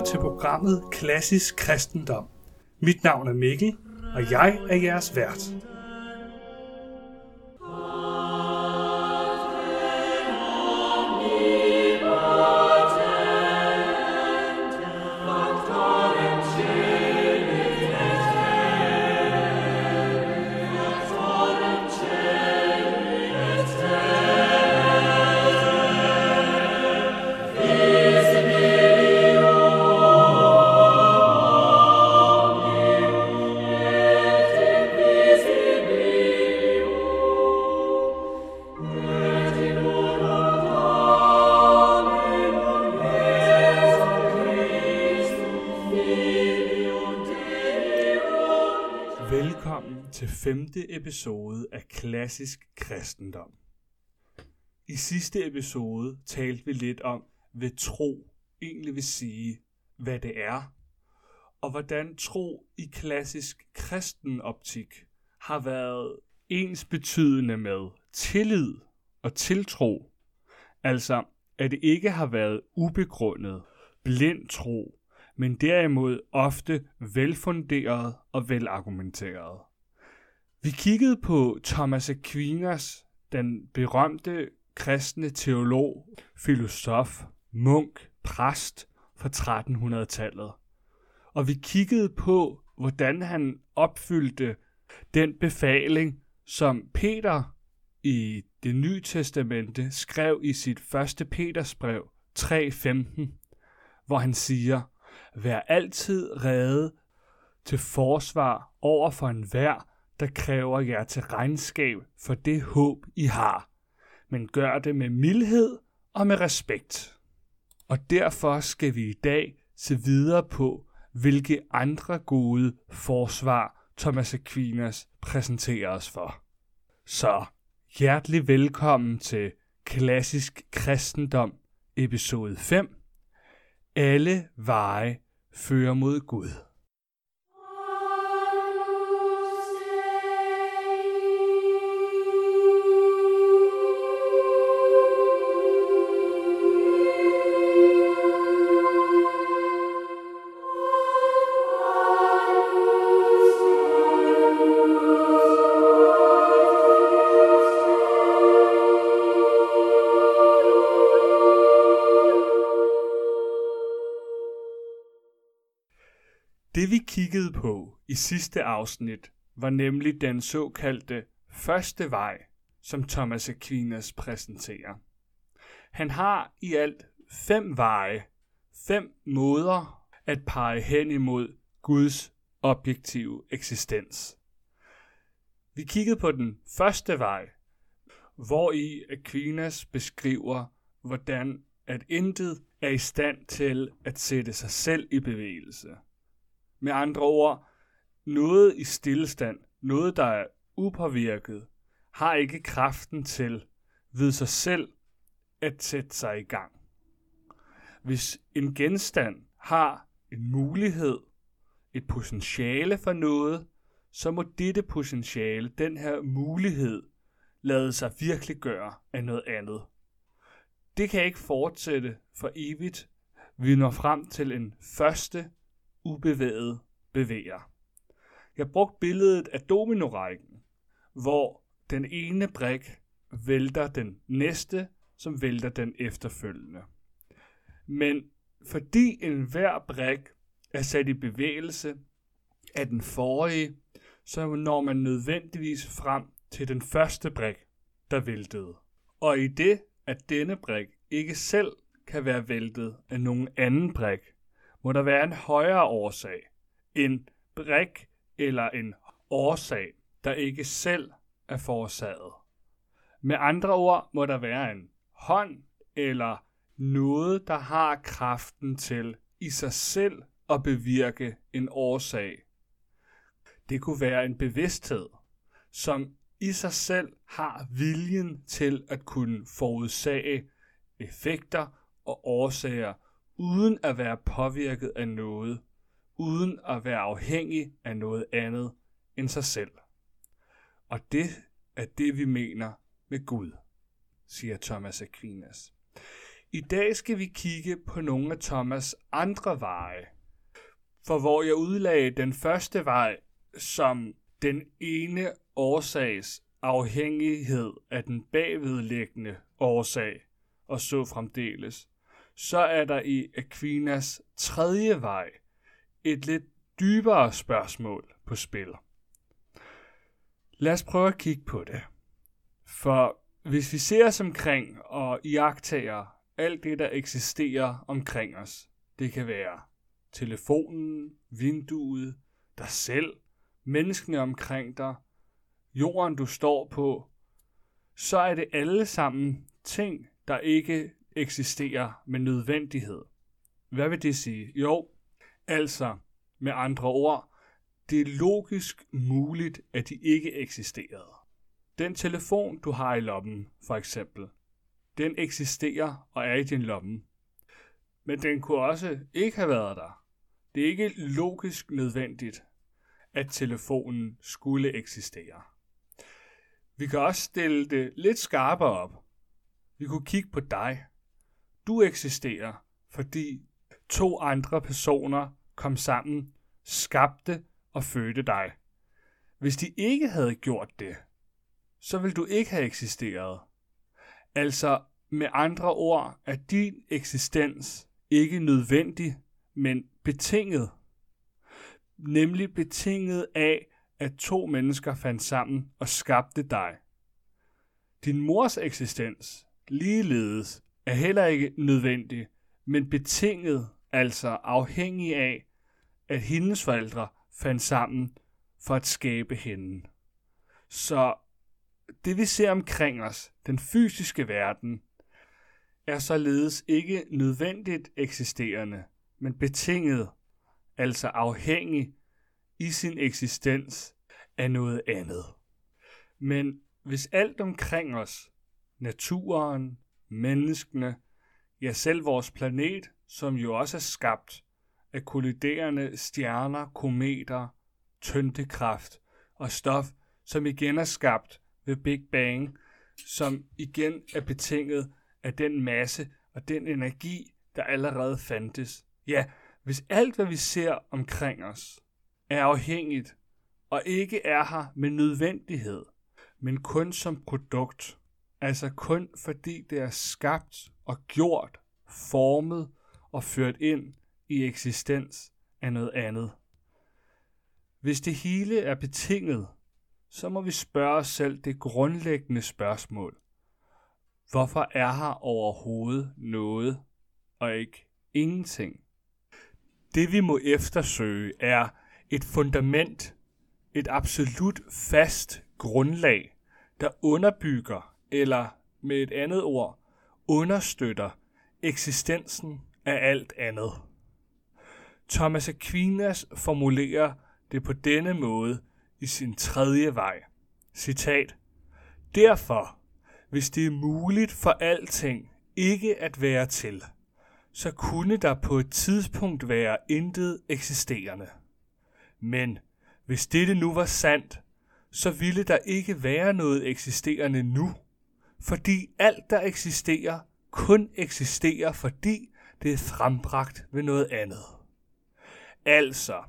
lytter til programmet Klassisk Kristendom. Mit navn er Mikkel, og jeg er jeres vært. Femte episode af Klassisk Kristendom. I sidste episode talte vi lidt om, hvad tro egentlig vil sige, hvad det er, og hvordan tro i klassisk kristen optik har været ens betydende med tillid og tiltro. Altså, at det ikke har været ubegrundet, blind tro, men derimod ofte velfunderet og velargumenteret. Vi kiggede på Thomas Aquinas, den berømte kristne teolog, filosof, munk, præst fra 1300-tallet. Og vi kiggede på, hvordan han opfyldte den befaling, som Peter i det nye testamente skrev i sit første Petersbrev 3.15, hvor han siger, Vær altid rede til forsvar over for enhver, der kræver jer til regnskab for det håb, I har. Men gør det med mildhed og med respekt. Og derfor skal vi i dag se videre på, hvilke andre gode forsvar Thomas Aquinas præsenterer os for. Så hjertelig velkommen til Klassisk Kristendom, episode 5. Alle veje fører mod Gud. Sidste afsnit var nemlig den såkaldte første vej, som Thomas Aquinas præsenterer. Han har i alt fem veje, fem måder at pege hen imod Guds objektive eksistens. Vi kiggede på den første vej, hvor i Aquinas beskriver, hvordan at intet er i stand til at sætte sig selv i bevægelse. Med andre ord, noget i stillestand, noget der er upåvirket, har ikke kraften til ved sig selv at sætte sig i gang. Hvis en genstand har en mulighed, et potentiale for noget, så må dette potentiale, den her mulighed, lade sig virkelig gøre af noget andet. Det kan ikke fortsætte for evigt. Vi når frem til en første ubevæget bevæger. Jeg brugte billedet af dominorækken, hvor den ene brik vælter den næste, som vælter den efterfølgende. Men fordi enhver brik er sat i bevægelse af den forrige, så når man nødvendigvis frem til den første brik, der væltede. Og i det, at denne brik ikke selv kan være væltet af nogen anden brik, må der være en højere årsag, en brik eller en årsag, der ikke selv er forårsaget. Med andre ord må der være en hånd eller noget, der har kraften til i sig selv at bevirke en årsag. Det kunne være en bevidsthed, som i sig selv har viljen til at kunne forudsage effekter og årsager, uden at være påvirket af noget, uden at være afhængig af noget andet end sig selv. Og det er det, vi mener med Gud, siger Thomas Aquinas. I dag skal vi kigge på nogle af Thomas andre veje. For hvor jeg udlagde den første vej som den ene årsags afhængighed af den bagvedliggende årsag, og så fremdeles, så er der i Aquinas tredje vej et lidt dybere spørgsmål på spil. Lad os prøve at kigge på det. For hvis vi ser os omkring og iagtager alt det, der eksisterer omkring os, det kan være telefonen, vinduet, dig selv, menneskene omkring dig, jorden du står på, så er det alle sammen ting, der ikke eksisterer med nødvendighed. Hvad vil det sige? Jo, altså med andre ord, det er logisk muligt, at de ikke eksisterede. Den telefon, du har i lommen, for eksempel, den eksisterer og er i din lomme. Men den kunne også ikke have været der. Det er ikke logisk nødvendigt, at telefonen skulle eksistere. Vi kan også stille det lidt skarpere op. Vi kunne kigge på dig. Du eksisterer, fordi to andre personer kom sammen, skabte og fødte dig. Hvis de ikke havde gjort det, så ville du ikke have eksisteret. Altså med andre ord er din eksistens ikke nødvendig, men betinget. Nemlig betinget af, at to mennesker fandt sammen og skabte dig. Din mors eksistens, ligeledes, er heller ikke nødvendig, men betinget, altså afhængig af, at hendes forældre fandt sammen for at skabe hende. Så det vi ser omkring os, den fysiske verden, er således ikke nødvendigt eksisterende, men betinget, altså afhængig i sin eksistens af noget andet. Men hvis alt omkring os, naturen, menneskene, ja selv vores planet, som jo også er skabt af kolliderende stjerner, kometer, tyndekraft og stof, som igen er skabt ved Big Bang, som igen er betinget af den masse og den energi, der allerede fandtes. Ja, hvis alt, hvad vi ser omkring os, er afhængigt og ikke er her med nødvendighed, men kun som produkt, altså kun fordi det er skabt og gjort, formet og ført ind i eksistens af noget andet. Hvis det hele er betinget, så må vi spørge os selv det grundlæggende spørgsmål. Hvorfor er her overhovedet noget og ikke ingenting? Det vi må eftersøge er et fundament, et absolut fast grundlag, der underbygger, eller med et andet ord, understøtter eksistensen af alt andet. Thomas Aquinas formulerer det på denne måde i sin tredje vej. Citat. Derfor, hvis det er muligt for alting ikke at være til, så kunne der på et tidspunkt være intet eksisterende. Men hvis dette nu var sandt, så ville der ikke være noget eksisterende nu, fordi alt, der eksisterer, kun eksisterer, fordi det er frembragt ved noget andet. Altså,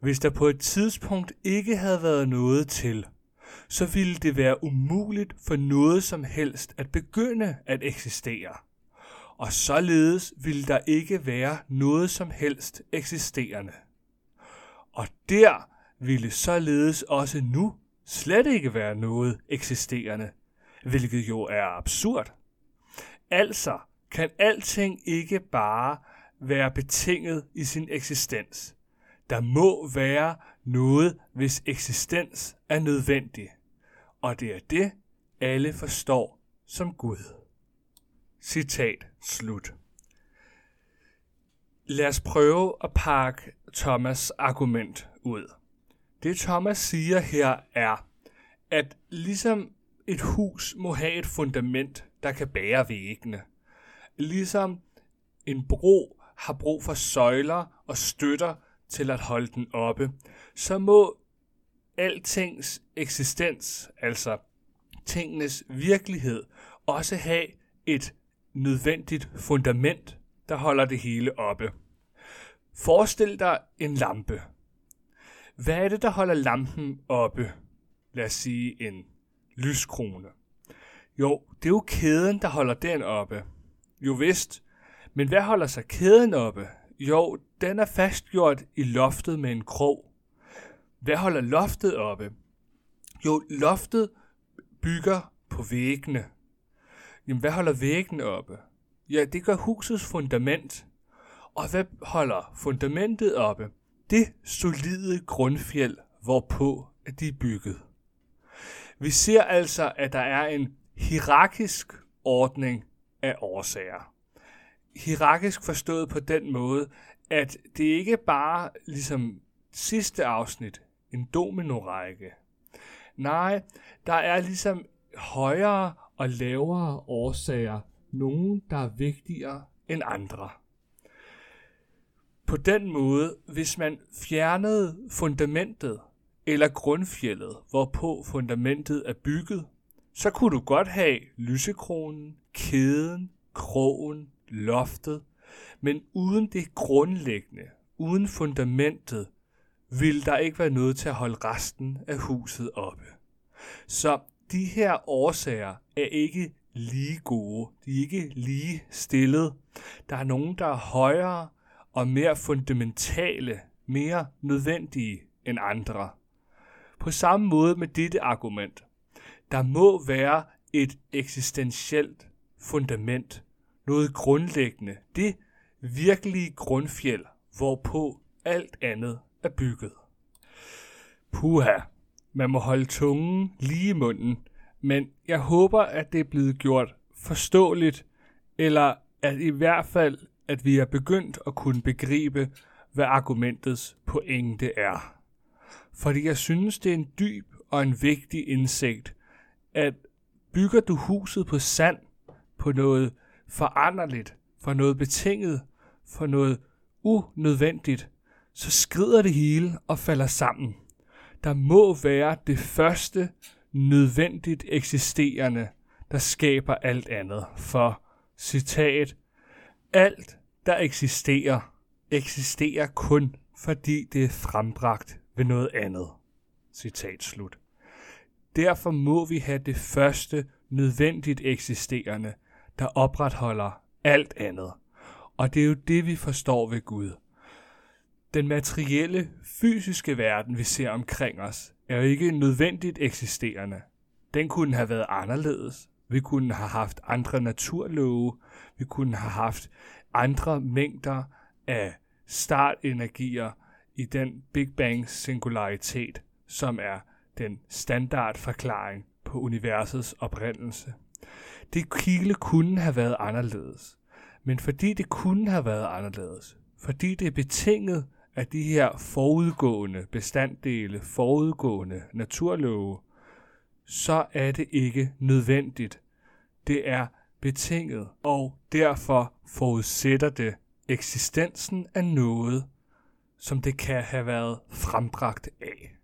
hvis der på et tidspunkt ikke havde været noget til, så ville det være umuligt for noget som helst at begynde at eksistere. Og således ville der ikke være noget som helst eksisterende. Og der ville således også nu slet ikke være noget eksisterende, hvilket jo er absurd. Altså kan alting ikke bare være betinget i sin eksistens. Der må være noget, hvis eksistens er nødvendig. Og det er det, alle forstår som Gud. Citat slut. Lad os prøve at pakke Thomas' argument ud. Det Thomas siger her er, at ligesom et hus må have et fundament, der kan bære væggene. Ligesom en bro har brug for søjler og støtter til at holde den oppe, så må altings eksistens, altså tingenes virkelighed, også have et nødvendigt fundament, der holder det hele oppe. Forestil dig en lampe. Hvad er det, der holder lampen oppe? Lad os sige en lyskrone. Jo, det er jo kæden, der holder den oppe. Jo vist. Men hvad holder sig kæden oppe? Jo, den er fastgjort i loftet med en krog. Hvad holder loftet oppe? Jo, loftet bygger på væggene. Jamen, hvad holder væggene oppe? Ja, det gør husets fundament. Og hvad holder fundamentet oppe? Det solide grundfjeld, hvorpå de er bygget. Vi ser altså, at der er en hierarkisk ordning af årsager. Hierarkisk forstået på den måde, at det ikke bare ligesom sidste afsnit, en dominorække. Nej, der er ligesom højere og lavere årsager, nogle der er vigtigere end andre. På den måde, hvis man fjernede fundamentet eller grundfjellet, hvorpå fundamentet er bygget, så kunne du godt have lysekronen, kæden, krogen, loftet, men uden det grundlæggende, uden fundamentet, vil der ikke være noget til at holde resten af huset oppe. Så de her årsager er ikke lige gode. De er ikke lige stillet. Der er nogen, der er højere og mere fundamentale, mere nødvendige end andre. På samme måde med dette argument. Der må være et eksistentielt fundament, noget grundlæggende, det virkelige grundfjeld, hvorpå alt andet er bygget. Puha, man må holde tungen lige i munden, men jeg håber, at det er blevet gjort forståeligt, eller at i hvert fald, at vi er begyndt at kunne begribe, hvad argumentets pointe er. Fordi jeg synes, det er en dyb og en vigtig indsigt, at bygger du huset på sand, på noget foranderligt, for noget betinget, for noget unødvendigt, så skrider det hele og falder sammen. Der må være det første nødvendigt eksisterende, der skaber alt andet. For, citat, alt der eksisterer, eksisterer kun fordi det er frembragt ved noget andet. Citat slut. Derfor må vi have det første nødvendigt eksisterende, der opretholder alt andet. Og det er jo det, vi forstår ved Gud. Den materielle, fysiske verden, vi ser omkring os, er jo ikke nødvendigt eksisterende. Den kunne have været anderledes. Vi kunne have haft andre naturlove. Vi kunne have haft andre mængder af startenergier i den Big Bang singularitet, som er den standardforklaring på universets oprindelse. Det hele kunne have været anderledes. Men fordi det kunne have været anderledes, fordi det er betinget af de her forudgående bestanddele, forudgående naturlove, så er det ikke nødvendigt. Det er betinget, og derfor forudsætter det eksistensen af noget, som det kan have været frembragt af,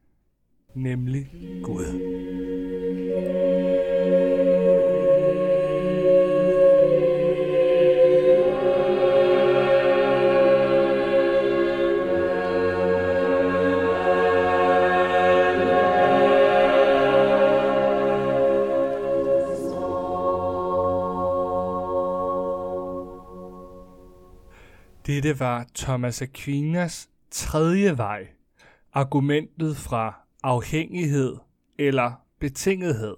nemlig Gud. Dette var Thomas Aquinas tredje vej, argumentet fra afhængighed eller betingethed.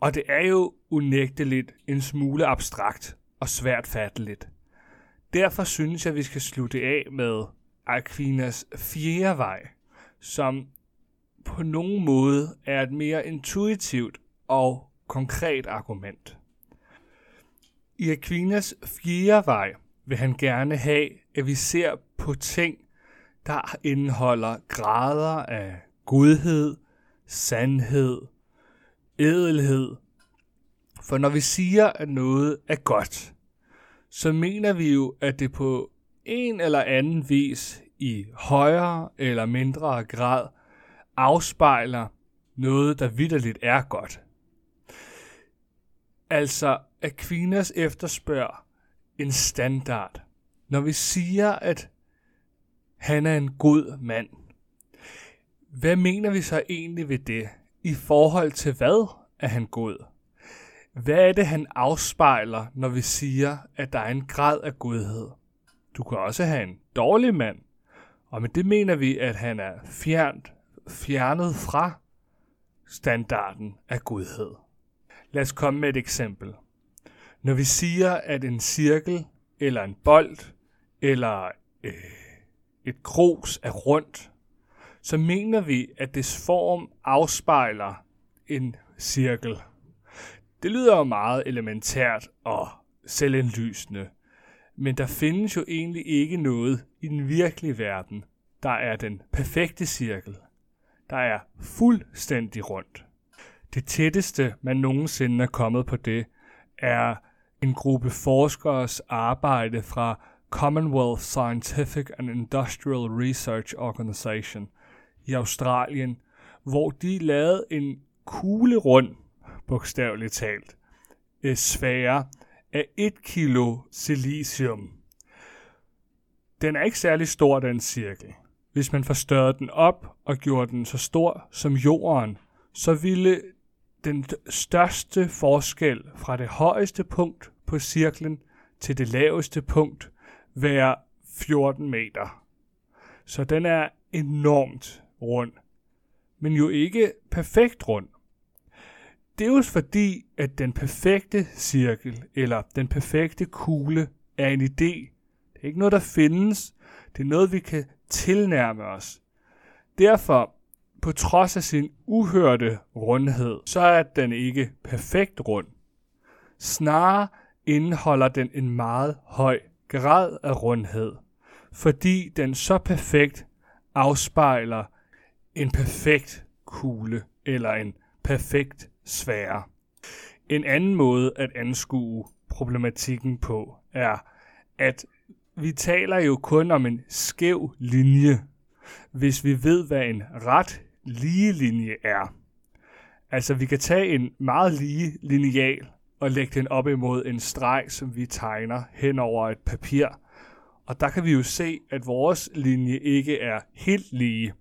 Og det er jo unægteligt en smule abstrakt og svært fatteligt. Derfor synes jeg, at vi skal slutte af med Aquinas fjerde vej, som på nogen måde er et mere intuitivt og konkret argument. I Aquinas fjerde vej vil han gerne have, at vi ser på ting, der indeholder grader af godhed, sandhed, edelhed. For når vi siger, at noget er godt, så mener vi jo, at det på en eller anden vis i højere eller mindre grad afspejler noget, der vidderligt er godt. Altså, Aquinas efterspørger en standard. Når vi siger, at han er en god mand, hvad mener vi så egentlig ved det? I forhold til hvad er han god? Hvad er det, han afspejler, når vi siger, at der er en grad af godhed? Du kan også have en dårlig mand, og med det mener vi, at han er fjernt, fjernet fra standarden af godhed. Lad os komme med et eksempel. Når vi siger, at en cirkel eller en bold eller øh, et krus er rundt, så mener vi, at dets form afspejler en cirkel. Det lyder jo meget elementært og selvindlysende, men der findes jo egentlig ikke noget i den virkelige verden, der er den perfekte cirkel. Der er fuldstændig rundt. Det tætteste, man nogensinde er kommet på det, er en gruppe forskeres arbejde fra Commonwealth Scientific and Industrial Research Organization i Australien, hvor de lavede en kugle rund, bogstaveligt talt, øh, sfære af 1 kilo silicium. Den er ikke særlig stor, den cirkel. Hvis man forstørrede den op og gjorde den så stor som jorden, så ville den største forskel fra det højeste punkt på cirklen til det laveste punkt være 14 meter. Så den er enormt rund, men jo ikke perfekt rund. Det er jo fordi, at den perfekte cirkel eller den perfekte kugle er en idé. Det er ikke noget, der findes. Det er noget, vi kan tilnærme os. Derfor, på trods af sin uhørte rundhed, så er den ikke perfekt rund. Snarere indeholder den en meget høj grad af rundhed, fordi den så perfekt afspejler en perfekt kugle eller en perfekt sfære. En anden måde at anskue problematikken på er, at vi taler jo kun om en skæv linje, hvis vi ved, hvad en ret lige linje er. Altså, vi kan tage en meget lige lineal og lægge den op imod en streg, som vi tegner hen over et papir. Og der kan vi jo se, at vores linje ikke er helt lige.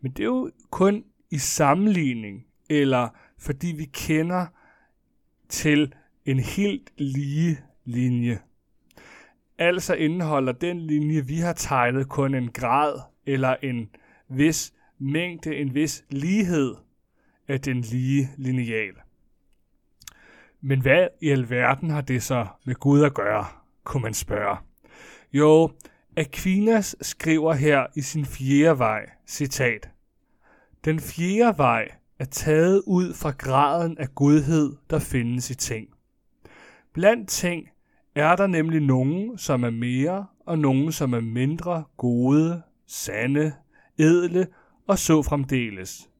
Men det er jo kun i sammenligning, eller fordi vi kender til en helt lige linje. Altså indeholder den linje, vi har tegnet, kun en grad eller en vis mængde, en vis lighed af den lige lineal. Men hvad i alverden har det så med Gud at gøre, kunne man spørge. Jo, Aquinas skriver her i sin fjerde vej, citat, Den fjerde vej er taget ud fra graden af godhed, der findes i ting. Blandt ting er der nemlig nogen, som er mere, og nogen, som er mindre gode, sande, edle og så fremdeles.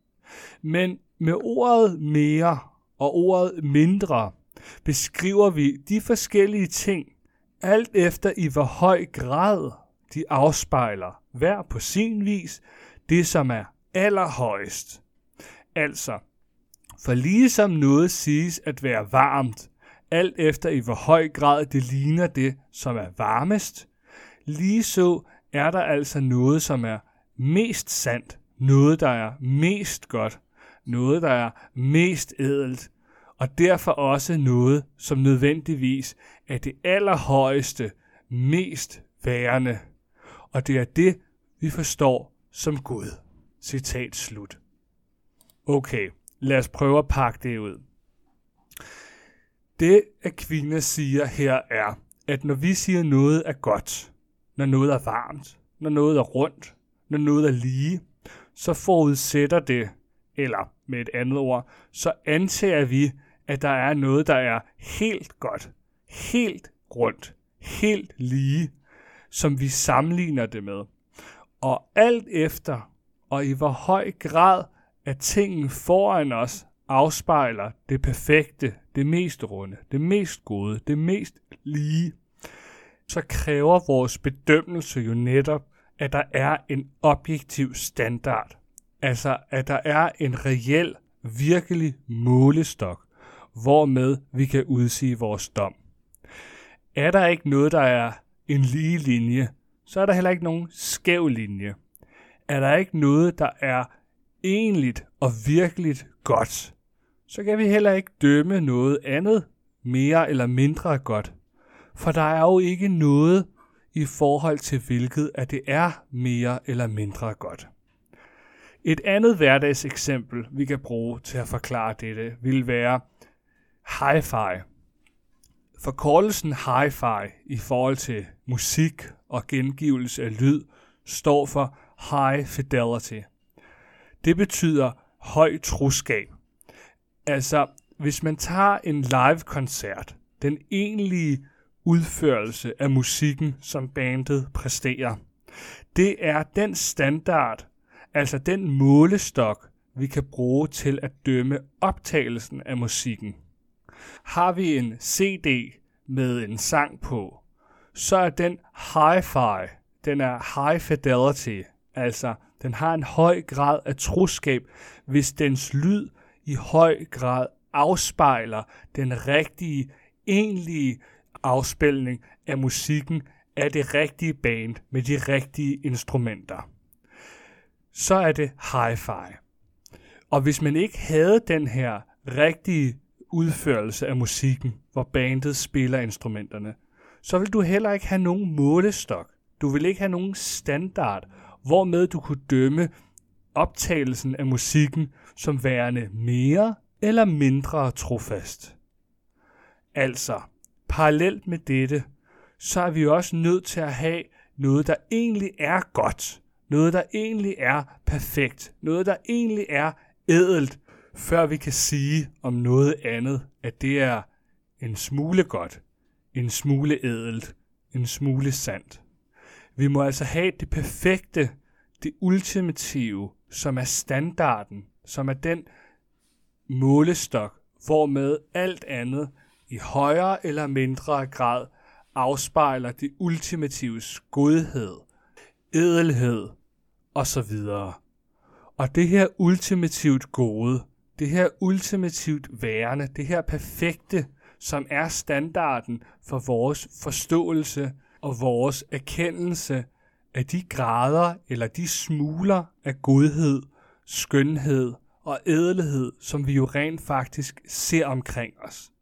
Men med ordet mere og ordet mindre beskriver vi de forskellige ting, alt efter i hvor høj grad de afspejler hver på sin vis det, som er allerhøjst. Altså, for ligesom noget siges at være varmt, alt efter i hvor høj grad det ligner det, som er varmest, lige så er der altså noget, som er mest sandt, noget, der er mest godt, noget, der er mest ædelt, og derfor også noget, som nødvendigvis er det allerhøjeste, mest værende. Og det er det, vi forstår som Gud. Citat slut. Okay, lad os prøve at pakke det ud. Det, Aquinas siger her, er, at når vi siger noget er godt, når noget er varmt, når noget er rundt, når noget er lige, så forudsætter det, eller med et andet ord, så antager vi, at der er noget, der er helt godt, helt rundt, helt lige, som vi sammenligner det med. Og alt efter, og i hvor høj grad, at tingene foran os afspejler det perfekte, det mest runde, det mest gode, det mest lige, så kræver vores bedømmelse jo netop, at der er en objektiv standard. Altså, at der er en reel, virkelig målestok hvormed vi kan udsige vores dom. Er der ikke noget, der er en lige linje, så er der heller ikke nogen skæv linje. Er der ikke noget, der er enligt og virkeligt godt, så kan vi heller ikke dømme noget andet mere eller mindre godt. For der er jo ikke noget i forhold til hvilket, at det er mere eller mindre godt. Et andet hverdagseksempel, vi kan bruge til at forklare dette, vil være hi-fi. Forkortelsen hi-fi i forhold til musik og gengivelse af lyd står for high fidelity. Det betyder høj troskab. Altså, hvis man tager en live-koncert, den egentlige udførelse af musikken, som bandet præsterer, det er den standard, altså den målestok, vi kan bruge til at dømme optagelsen af musikken. Har vi en CD med en sang på, så er den hi-fi, den er high fidelity, altså den har en høj grad af troskab, hvis dens lyd i høj grad afspejler den rigtige, egentlige afspilning af musikken af det rigtige band med de rigtige instrumenter. Så er det hi-fi. Og hvis man ikke havde den her rigtige udførelse af musikken, hvor bandet spiller instrumenterne, så vil du heller ikke have nogen målestok. Du vil ikke have nogen standard, hvormed du kunne dømme optagelsen af musikken som værende mere eller mindre trofast. Altså, parallelt med dette, så er vi også nødt til at have noget, der egentlig er godt. Noget, der egentlig er perfekt. Noget, der egentlig er ædelt, før vi kan sige om noget andet, at det er en smule godt, en smule ædelt, en smule sandt. Vi må altså have det perfekte, det ultimative, som er standarden, som er den målestok, hvormed alt andet i højere eller mindre grad afspejler det ultimatives godhed, edelhed osv. Og det her ultimativt gode, det her ultimativt værende, det her perfekte, som er standarden for vores forståelse og vores erkendelse af de grader eller de smuler af godhed, skønhed og ædelhed, som vi jo rent faktisk ser omkring os.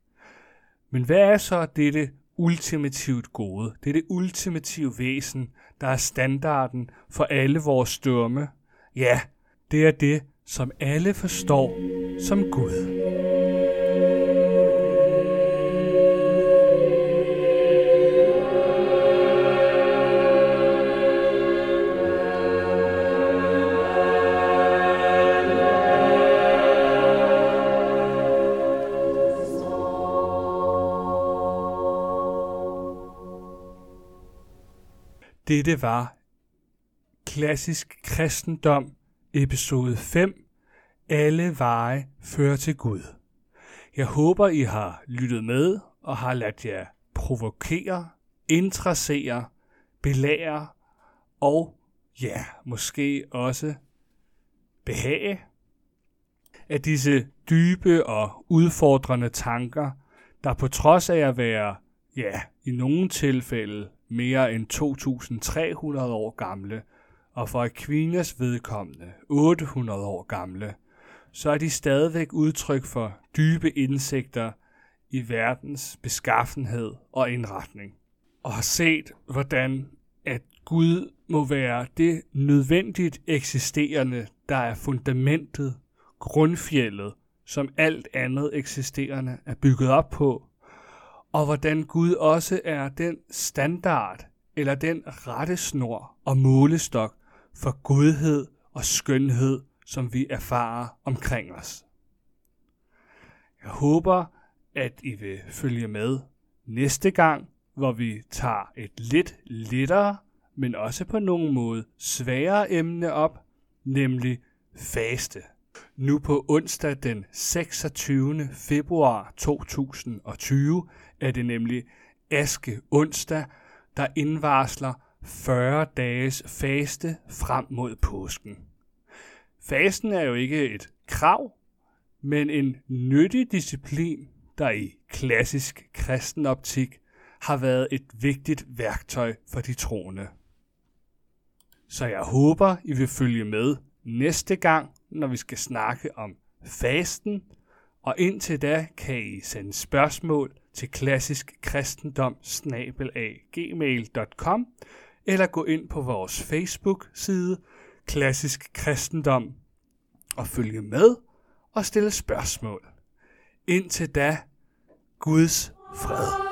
Men hvad er så dette ultimativt gode? Det er det ultimative væsen, der er standarden for alle vores størme. Ja, det er det, som alle forstår som Gud. Dette var Klassisk Kristendom, episode 5. Alle veje fører til Gud. Jeg håber, I har lyttet med og har ladt jer provokere, interessere, belære og ja, måske også behage af disse dybe og udfordrende tanker, der på trods af at være, ja, i nogle tilfælde mere end 2.300 år gamle, og for Aquinas vedkommende 800 år gamle, så er de stadigvæk udtryk for dybe indsigter i verdens beskaffenhed og indretning. Og har set, hvordan at Gud må være det nødvendigt eksisterende, der er fundamentet, grundfjellet, som alt andet eksisterende er bygget op på, og hvordan Gud også er den standard eller den rettesnor og målestok for godhed og skønhed, som vi erfarer omkring os. Jeg håber, at I vil følge med næste gang, hvor vi tager et lidt lettere, men også på nogen måde sværere emne op, nemlig faste. Nu på onsdag den 26. februar 2020 er det nemlig Aske onsdag, der indvarsler 40 dages faste frem mod påsken. Fasten er jo ikke et krav, men en nyttig disciplin der i klassisk kristen optik har været et vigtigt værktøj for de troende. Så jeg håber, I vil følge med næste gang, når vi skal snakke om fasten, og indtil da kan I sende spørgsmål til klassisk kristendom gmail.com eller gå ind på vores Facebook-side Klassisk Kristendom og følge med og stille spørgsmål. Indtil da, Guds fred.